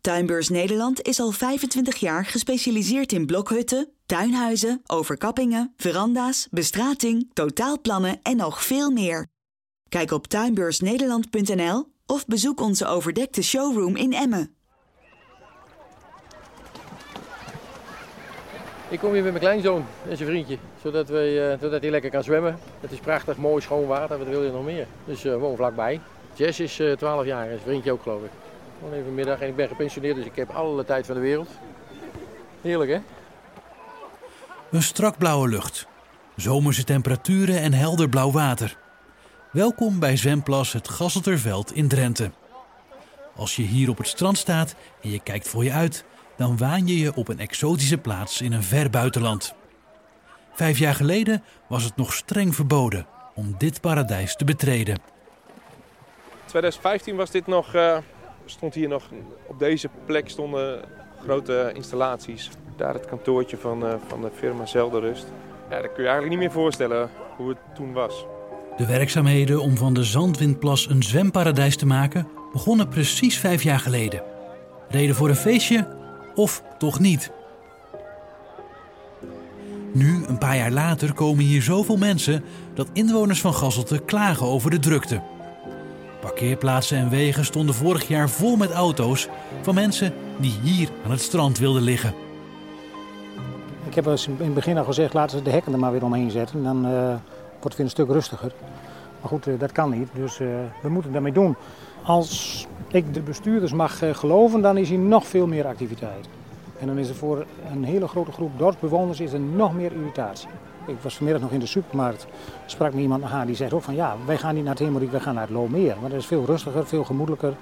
Tuinbeurs Nederland is al 25 jaar gespecialiseerd in blokhutten, tuinhuizen, overkappingen, veranda's, bestrating, totaalplannen en nog veel meer. Kijk op tuinbeursnederland.nl of bezoek onze overdekte showroom in Emmen. Ik kom hier met mijn kleinzoon en zijn vriendje, zodat, we, uh, zodat hij lekker kan zwemmen. Het is prachtig, mooi, schoon water, wat wil je nog meer? Dus uh, vlakbij. Jess is uh, 12 jaar en zijn vriendje ook geloof ik. Gewoon even middag en ik ben gepensioneerd, dus ik heb alle tijd van de wereld. Heerlijk hè? Een strak blauwe lucht, zomerse temperaturen en helder blauw water. Welkom bij zwemplas het Gasselterveld in Drenthe. Als je hier op het strand staat en je kijkt voor je uit, dan waan je je op een exotische plaats in een ver buitenland. Vijf jaar geleden was het nog streng verboden om dit paradijs te betreden. 2015 was dit nog, uh, stond hier nog op deze plek stonden grote installaties. Daar het kantoortje van, uh, van de firma Zelderust. Ja, dat kun je eigenlijk niet meer voorstellen hoe het toen was. De werkzaamheden om van de Zandwindplas een zwemparadijs te maken begonnen precies vijf jaar geleden. Reden voor een feestje of toch niet? Nu, een paar jaar later, komen hier zoveel mensen dat inwoners van Gasselte klagen over de drukte. Parkeerplaatsen en wegen stonden vorig jaar vol met auto's van mensen die hier aan het strand wilden liggen. Ik heb in het begin al gezegd, laten ze de hekken er maar weer omheen zetten. Dan uh, wordt het weer een stuk rustiger. Maar goed, uh, dat kan niet, dus uh, we moeten daarmee doen. Als ik de bestuurders mag geloven, dan is hier nog veel meer activiteit. En dan is er voor een hele grote groep dorpsbewoners is er nog meer irritatie. Ik was vanmiddag nog in de supermarkt, sprak me iemand aan die zegt ook van ja, wij gaan niet naar het Hemelrijk, wij gaan naar het Loomeer. Maar dat is veel rustiger, veel gemoedelijker.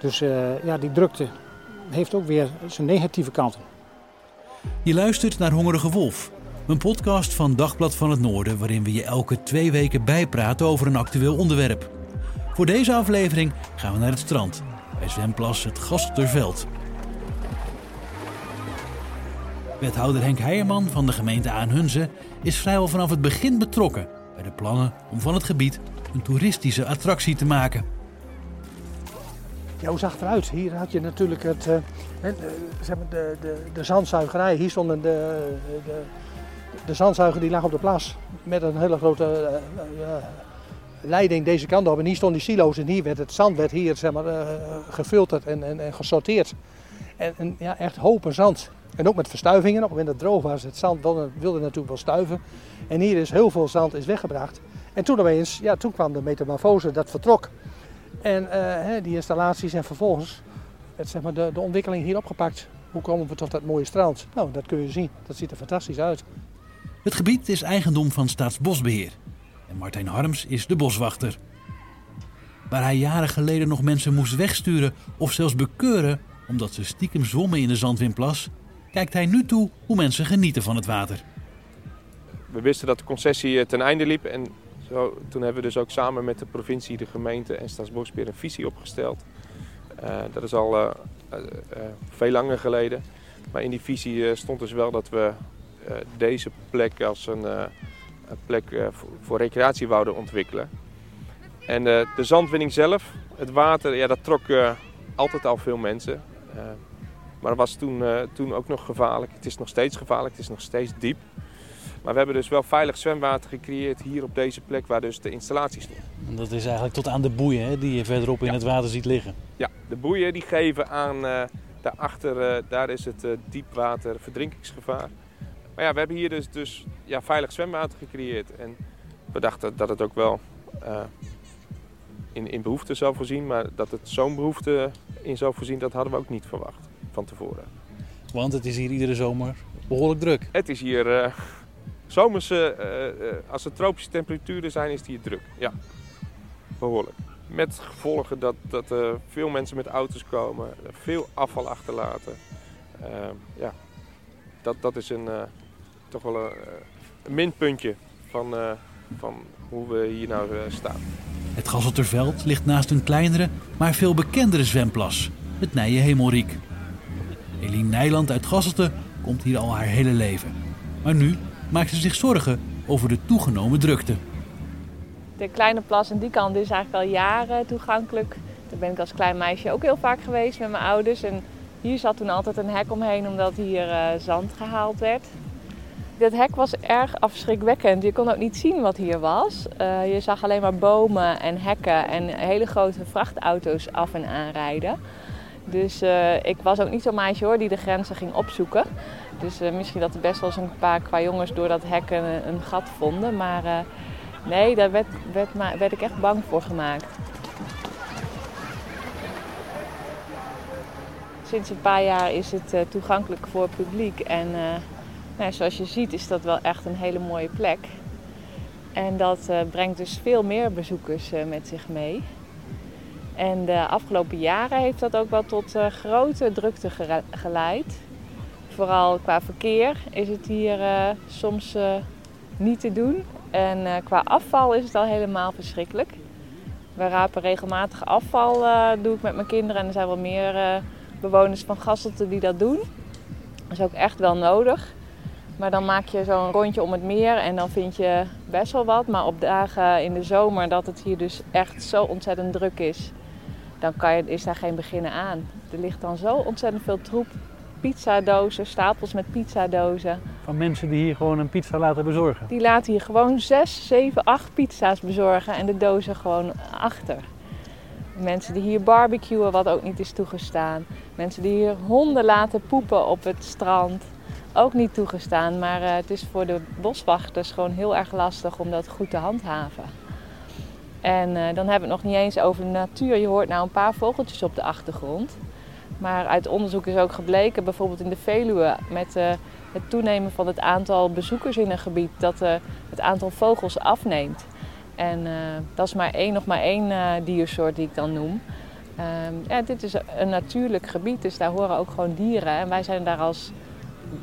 Dus uh, ja, die drukte heeft ook weer zijn negatieve kanten. Je luistert naar Hongerige Wolf, een podcast van Dagblad van het Noorden... waarin we je elke twee weken bijpraten over een actueel onderwerp. Voor deze aflevering gaan we naar het strand, bij zwemplas het Gasterveld. Wethouder Henk Heijerman van de gemeente Aanhunze is vrijwel vanaf het begin betrokken bij de plannen om van het gebied een toeristische attractie te maken. Ja, hoe zag het eruit? Hier had je natuurlijk het, uh, zeg de, de, de zandzuigerij. Hier stonden de, de, de zandzuiger die lag op de plas met een hele grote uh, uh, leiding deze kant op. En hier stonden die silo's en hier werd het zand werd hier, zeg maar, gefilterd en, en, en gesorteerd. En, en ja, echt hopen zand. En ook met verstuivingen. Op het moment dat het droog was, het zand wilde, wilde natuurlijk wel stuiven. En hier is heel veel zand is weggebracht. En toen opeens, ja, toen kwam de metamorfose, dat vertrok. En uh, die installaties en vervolgens het, zeg maar, de, de ontwikkeling hier opgepakt. Hoe komen we tot dat mooie strand? Nou, dat kun je zien. Dat ziet er fantastisch uit. Het gebied is eigendom van Staatsbosbeheer. En Martijn Harms is de boswachter. Waar hij jaren geleden nog mensen moest wegsturen of zelfs bekeuren omdat ze stiekem zwommen in de Zandwinplas, kijkt hij nu toe hoe mensen genieten van het water. We wisten dat de concessie ten einde liep en zo, toen hebben we dus ook samen met de provincie, de gemeente en Staatsbosbeheer een visie opgesteld. Uh, dat is al uh, veel langer geleden. Maar in die visie stond dus wel dat we deze plek als een, een plek voor, voor, recreatie wouden ontwikkelen. En de zandwinning zelf, het water, ja, dat trok altijd al veel mensen. Maar dat was toen, uh, toen ook nog gevaarlijk. Het is nog steeds gevaarlijk, het is nog steeds diep. Maar we hebben dus wel veilig zwemwater gecreëerd hier op deze plek waar dus de installatie stond. En dat is eigenlijk tot aan de boeien hè, die je verderop in het water ziet liggen. Ja, de boeien die geven aan, uh, Daarachter daar is het diepwater verdrinkingsgevaar. Maar ja, we hebben hier dus, dus ja, veilig zwemwater gecreëerd. En we dachten dat het ook wel in, in behoefte zou voorzien. Maar dat het zo'n behoefte in zou voorzien, dat hadden we ook niet verwacht van tevoren. Want het is hier iedere zomer behoorlijk druk. Het is hier uh, zomers, uh, als er tropische temperaturen zijn, is het hier druk. Ja, behoorlijk. Met gevolgen dat, dat veel mensen met auto's komen, veel afval achterlaten. ja, dat, dat is een, toch wel een, een minpuntje van, van hoe we hier nou staan. Het Gasselterveld ligt naast een kleinere, maar veel bekendere zwemplas, het Nije Hemelriek. Eline Nijland uit Gasselte komt hier al haar hele leven. Maar nu maakt ze zich zorgen over de toegenomen drukte. De kleine plas aan die kant is eigenlijk al jaren toegankelijk. Daar ben ik als klein meisje ook heel vaak geweest met mijn ouders. En hier zat toen altijd een hek omheen omdat hier uh, zand gehaald werd. Dat hek was erg afschrikwekkend. Je kon ook niet zien wat hier was. Uh, je zag alleen maar bomen en hekken en hele grote vrachtauto's af en aanrijden. Dus uh, ik was ook niet zo'n meisje hoor die de grenzen ging opzoeken. Dus uh, misschien dat er best wel eens een paar qua jongens door dat hek een, een gat vonden. Maar uh, nee, daar werd, werd, werd, ik echt bang voor gemaakt. Sinds een paar jaar is het toegankelijk voor het publiek. En nou, zoals je ziet is dat wel echt een hele mooie plek. En dat brengt dus veel meer bezoekers met zich mee. En de afgelopen jaren heeft dat ook wel tot uh, grote drukte geleid. Vooral qua verkeer is het hier uh, soms uh, niet te doen. En qua afval is het al helemaal verschrikkelijk. We rapen regelmatig afval, doe ik met mijn kinderen. En er zijn wel meer bewoners van Gasselte die dat doen. Dat is ook echt wel nodig. Maar dan maak je zo'n rondje om het meer en dan vind je best wel wat. Maar op dagen in de zomer dat het hier dus echt zo ontzettend druk is dan kan je, is daar geen beginnen aan. Er ligt dan zo ontzettend veel troep. Pizzadozen, stapels met pizzadozen. Van mensen die hier gewoon een pizza laten bezorgen? Die laten hier gewoon 6, 7, 8 pizza's bezorgen en de dozen gewoon achter. Mensen die hier barbecuen, wat ook niet is toegestaan. Mensen die hier honden laten poepen op het strand. Ook niet toegestaan, maar uh, het is voor de boswachters gewoon heel erg lastig om dat goed te handhaven. En uh, dan hebben we het nog niet eens over de natuur. Je hoort nou een paar vogeltjes op de achtergrond. Maar uit onderzoek is ook gebleken, bijvoorbeeld in de Veluwe, met uh, het toenemen van het aantal bezoekers in een gebied, dat uh, het aantal vogels afneemt. En dat is maar één, nog maar één diersoort die ik dan noem. Ehm, ja, dit is een natuurlijk gebied, dus daar horen ook gewoon dieren. En wij zijn daar als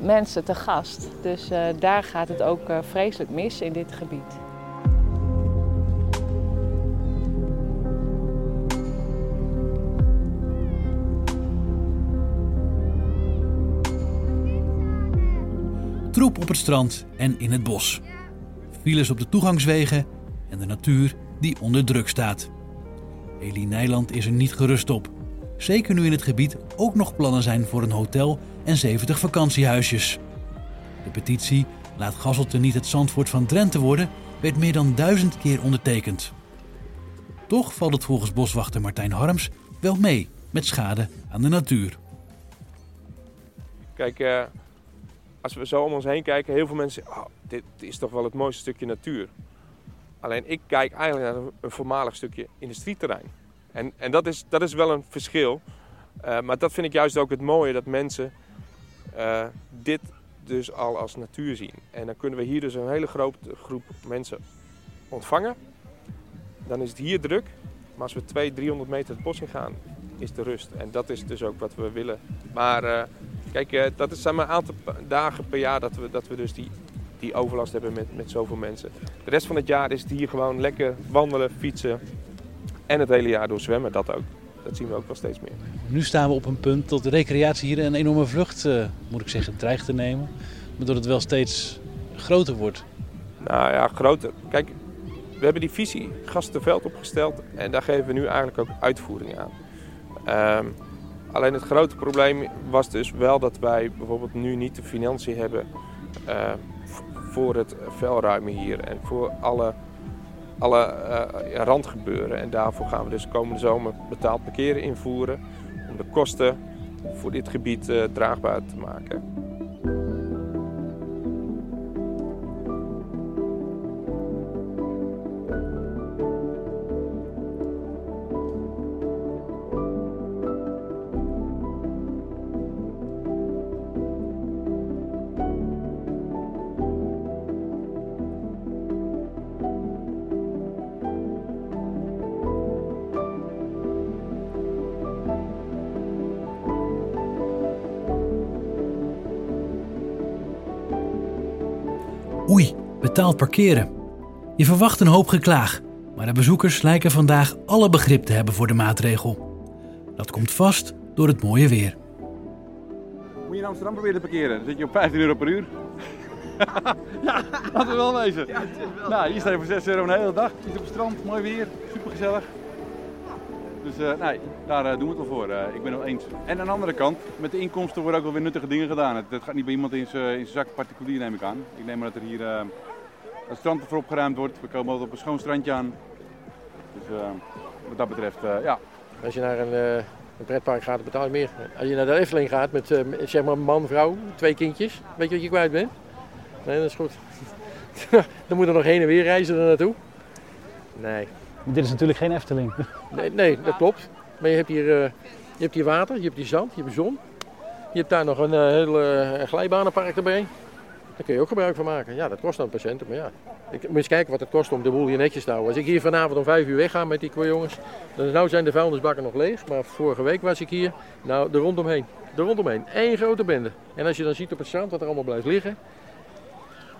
mensen te gast. Dus daar gaat het ook vreselijk mis in dit gebied. Troep op het strand en in het bos. Files op de toegangswegen en de natuur die onder druk staat. Elie Nijland is er niet gerust op. Zeker nu in het gebied ook nog plannen zijn voor een hotel en 70 vakantiehuisjes. De petitie Laat Gasselte niet het Zandvoort van Drenthe worden werd meer dan duizend keer ondertekend. Toch valt het volgens boswachter Martijn Harms wel mee met schade aan de natuur. Kijk, uh, als we zo om ons heen kijken, heel veel mensen zeggen, oh, dit is toch wel het mooiste stukje natuur. Alleen ik kijk eigenlijk naar een voormalig stukje industrieterrein. En, en dat, is, dat is wel een verschil. Uh, maar dat vind ik juist ook het mooie, dat mensen uh, dit dus al als natuur zien. En dan kunnen we hier dus een hele grote groep mensen ontvangen. Dan is het hier druk. Maar als we 200, 300 meter het bos in gaan, is de rust. En dat is dus ook wat we willen. Maar uh, Kijk, uh, dat zijn maar een aantal dagen per jaar dat we, dat we dus die, die overlast hebben met, met zoveel mensen. De rest van het jaar is het hier gewoon lekker wandelen, fietsen en het hele jaar door zwemmen, dat ook. Dat zien we ook wel steeds meer. Nu staan we op een punt dat de recreatie hier een enorme vlucht, uh, moet ik zeggen, dreigt te nemen. Waardoor het wel steeds groter wordt. Nou ja, groter. Kijk, we hebben die visie Gastenveld opgesteld en daar geven we nu eigenlijk ook uitvoering aan. Um, Alleen het grote probleem was dus wel dat wij bijvoorbeeld nu niet de financiën hebben uh, voor het velruimen hier en voor alle, alle uh, randgebeuren. En daarvoor gaan we dus komende zomer betaald parkeren invoeren om de kosten voor dit gebied draagbaar te maken. Oei, betaald parkeren. Je verwacht een hoop geklaag, maar de bezoekers lijken vandaag alle begrip te hebben voor de maatregel. Dat komt vast door het mooie weer. Moet je in Amsterdam proberen te parkeren? Dan zit je op 15 euro per uur. ja, laten we wel wezen. Ja, wel. Nou, hier sta je voor 6 euro een hele dag. Je zit op het strand, mooi weer, super gezellig. Dus uh, nee, daar uh, doen we het wel voor. Uh, ik ben het eens. En aan de andere kant, met de inkomsten worden ook wel weer nuttige dingen gedaan. Het, het gaat niet bij iemand in zijn zak particulier, neem ik aan. Ik neem maar dat er hier het strand ervoor opgeruimd wordt. We komen altijd op een schoon strandje aan. Dus wat dat betreft, ja. Als je naar een, een pretpark gaat, betaal je meer. Als je naar de Efteling gaat met zeg maar man, vrouw, twee kindjes, weet je wat je kwijt bent? Nee, dat is goed. Dan moet er nog heen en weer reizen er naartoe. Nee, dit is natuurlijk geen Efteling. Nee, nee dat klopt. Maar je hebt, hier, uh, je hebt hier water, je hebt hier zand, je hebt zon. Je hebt daar nog een uh, heel uh, glijbanenpark erbij. Daar kun je ook gebruik van maken. Ja, dat kost dan patiënten, maar ja. Ik moet eens kijken wat het kost om de boel hier netjes te houden. Als ik hier vanavond om 5 uur wegga met die jongens, dan nou zijn de vuilnisbakken nog leeg. Maar vorige week was ik hier, nou, er rondomheen. Er rondomheen. Eén grote bende. En als je dan ziet op het strand wat er allemaal blijft liggen.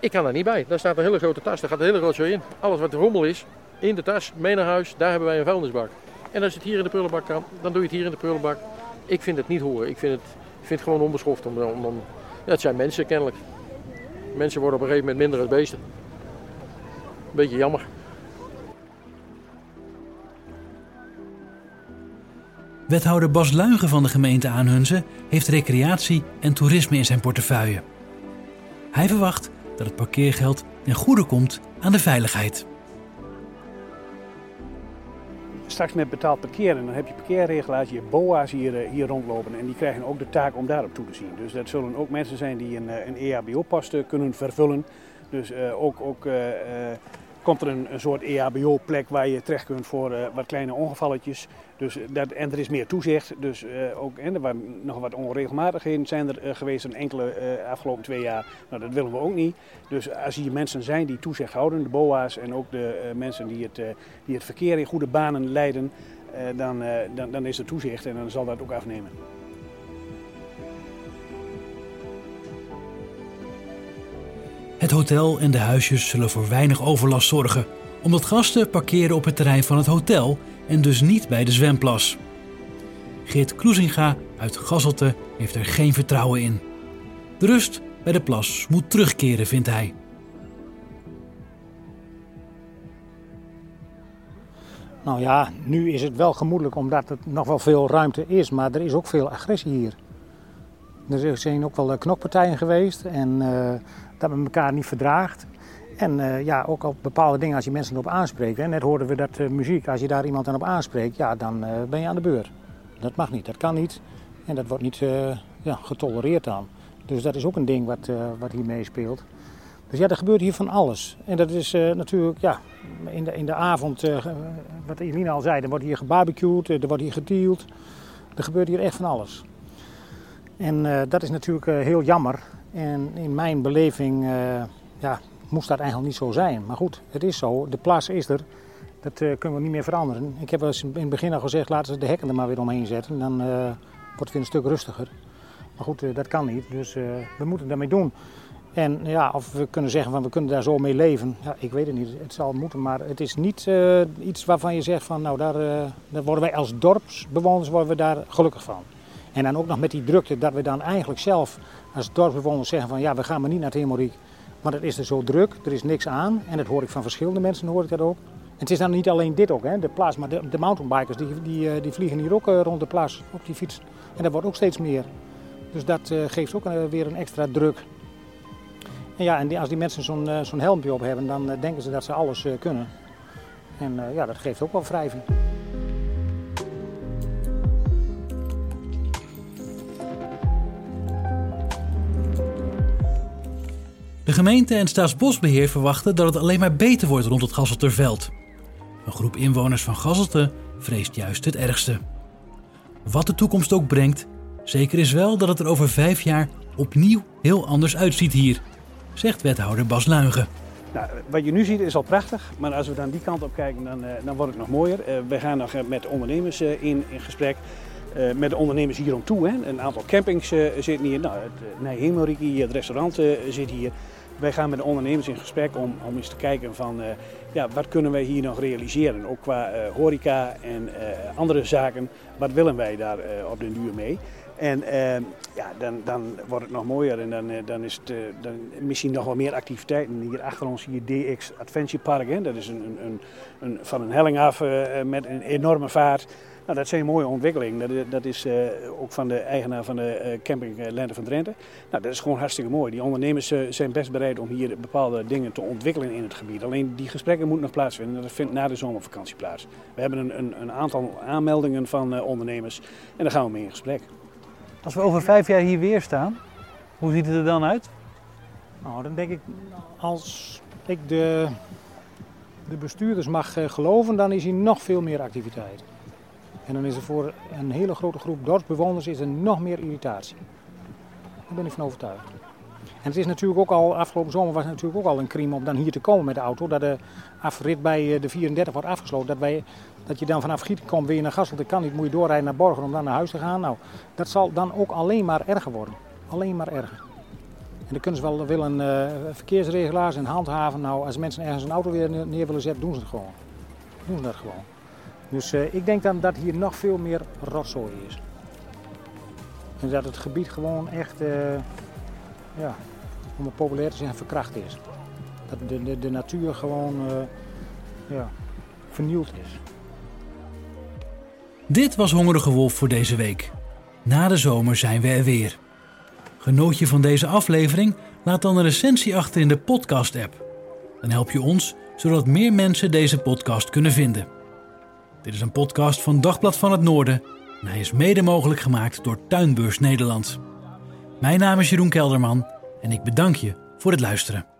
Ik kan daar niet bij. Daar staat een hele grote tas, daar gaat een hele rotzooi in. Alles wat rommel is, in de tas, mee naar huis, daar hebben wij een vuilnisbak. En als het hier in de prullenbak kan, dan doe je het hier in de prullenbak. Ik vind het niet horen. Ik vind het, ik gewoon onbeschoft. Om, om, om, ja, het zijn mensen kennelijk. Mensen worden op een gegeven moment minder als beesten. Beetje jammer. Wethouder Bas Luigen van de gemeente Aanhunzen heeft recreatie en toerisme in zijn portefeuille. Hij verwacht dat het parkeergeld ten goede komt aan de veiligheid straks met betaald parkeren, dan heb je parkeerregelaars, je BOA's hier, eh, hier rondlopen en die krijgen ook de taak om daarop toe te zien. Dus dat zullen ook mensen zijn die een, eh, een EHBO-pas kunnen vervullen. Dus ook, ook komt er een, soort EHBO-plek waar je terecht kunt voor wat kleine ongevalletjes. Dus dat, en er is meer toezicht. Dus ook, en er waren nog wat onregelmatigheden zijn er geweest in enkele afgelopen twee jaar. Nou, dat willen we ook niet. Dus als hier mensen zijn die toezicht houden, de BOA's en ook de mensen die het, die het verkeer in goede banen leiden, dan, dan, dan is er toezicht en dan zal dat ook afnemen. Hotel en de huisjes zullen voor weinig overlast zorgen, omdat gasten parkeren op het terrein van het hotel en dus niet bij de zwemplas. Geert Kloesinga uit Gasselte heeft er geen vertrouwen in. De rust bij de plas moet terugkeren, vindt hij. Nou ja, nu is het wel gemoedelijk omdat het nog wel veel ruimte is, maar er is ook veel agressie hier. Er zijn ook wel knokpartijen geweest en uh, dat men elkaar niet verdraagt. En uh, ja, ook op bepaalde dingen als je mensen erop aanspreekt. Hè. Net hoorden we dat uh, muziek, als je daar iemand aan op aanspreekt, ja, dan uh, ben je aan de beurt. Dat mag niet, dat kan niet. En dat wordt niet ja, getolereerd dan. Dus dat is ook een ding wat, wat hier meespeelt. Dus ja, er gebeurt hier van alles. En dat is natuurlijk, ja, in de, in de avond, wat Elina al zei, er wordt hier gebarbecued, er wordt hier gedeeld. Er gebeurt hier echt van alles. En dat is natuurlijk heel jammer. En in mijn beleving uh, ja, moest dat eigenlijk niet zo zijn. Maar goed, het is zo. De plaats is er. Dat uh, kunnen we niet meer veranderen. Ik heb in het begin al gezegd, laten ze de hekken er maar weer omheen zetten. Dan uh, wordt het weer een stuk rustiger. Maar goed, dat kan niet. Dus we moeten daarmee doen. En ja, of we kunnen zeggen van we kunnen daar zo mee leven. Ja, ik weet het niet. Het zal moeten, maar het is niet iets waarvan je zegt van nou daar, daar worden wij als dorpsbewoners worden we daar gelukkig van. En dan ook nog met die drukte dat we dan eigenlijk zelf als dorpsbewoners zeggen van ja, we gaan maar niet naar het Hemoriek. Maar het is er zo druk, er is niks aan. En dat hoor ik van verschillende mensen, hoor ik dat ook. En het is dan niet alleen dit ook, hè, de plaats, maar de, mountainbikers die, die, eh, die, vliegen hier ook eh, rond de plaats op die fiets. En dat wordt ook steeds meer. Dus dat uh, geeft ook weer een extra druk. En ja, en als die mensen zo'n zo'n helmpje op hebben, dan denken ze dat ze alles kunnen. En ja, dat geeft ook wel wrijving. De gemeente en Staatsbosbeheer verwachten dat het alleen maar beter wordt rond het Gasselterveld. Een groep inwoners van Gasselte vreest juist het ergste. Wat de toekomst ook brengt, zeker is wel dat het er over vijf jaar opnieuw heel anders uitziet hier, zegt wethouder Bas Luigen. Nou, wat je nu ziet is al prachtig, maar als we dan die kant op kijken, dan, uh, dan wordt het nog mooier. Uh, wij gaan nog met ondernemers in gesprek. Met de ondernemers hier om toe. Hè. Een aantal campings zitten hier. Nou, het Nijhemelriki, het restaurant zit hier. Wij gaan met de ondernemers in gesprek om, om eens te kijken van ja, wat kunnen wij hier nog realiseren. Ook qua horeca en andere zaken. Wat willen wij daar op den duur mee? En uh, ja, dan, dan wordt het nog mooier en dan, uh, dan is het uh, dan misschien nog wel meer activiteiten. Hier achter ons je DX Adventure Park. Hè. Dat is een, een, een, van een helling af eh, met een enorme vaart. Nou, dat zijn mooie ontwikkelingen. Dat, dat is ook van de eigenaar van de camping Lente van Drenthe. Nou, dat is gewoon hartstikke mooi. Die ondernemers zijn best bereid om hier bepaalde dingen te ontwikkelen in het gebied. Alleen die gesprekken moeten nog plaatsvinden. Dat vindt na de zomervakantie plaats. We hebben een, een, een aantal aanmeldingen van ondernemers en daar gaan we mee in gesprek. Als we over vijf jaar hier weer staan, hoe ziet het er dan uit? Nou, dan denk ik, als ik de, de bestuurders mag eh, geloven, dan is hier nog veel meer activiteit. En dan is er voor een hele grote groep dorpsbewoners is er nog meer irritatie. Daar ben ik van overtuigd. En het is natuurlijk ook al, afgelopen zomer was het natuurlijk ook al een crime om dan hier te komen met de auto. Dat de afrit bij eh, de 34 wordt afgesloten. Dat, wij, dat je dan vanaf Gieten komt, weer naar Gassel, dat kan niet, moet je doorrijden naar Borgen om dan naar huis te gaan. Nou, dat zal dan ook alleen maar erger worden. Alleen maar erger. En dan kunnen ze wel willen uh, verkeersregelaars en handhaven. Nou, als mensen ergens een auto weer neer willen zetten, doen ze het gewoon. Doen ze dat gewoon. Dus uh, ik denk dan dat hier nog veel meer rotzooi is. En dat het gebied gewoon echt, uh, ja, om het populair te zeggen, verkracht is. Dat de, de, natuur gewoon uh, ja, vernieuwd is. Dit was Hongerige Wolf voor deze week. Na de zomer zijn we er weer. Genoot je van deze aflevering? Laat dan een recensie achter in de podcast-app. Dan help je ons zodat meer mensen deze podcast kunnen vinden. Dit is een podcast van Dagblad van het Noorden en hij is mede mogelijk gemaakt door Tuinbeurs Nederland. Mijn naam is Jeroen Kelderman en ik bedank je voor het luisteren.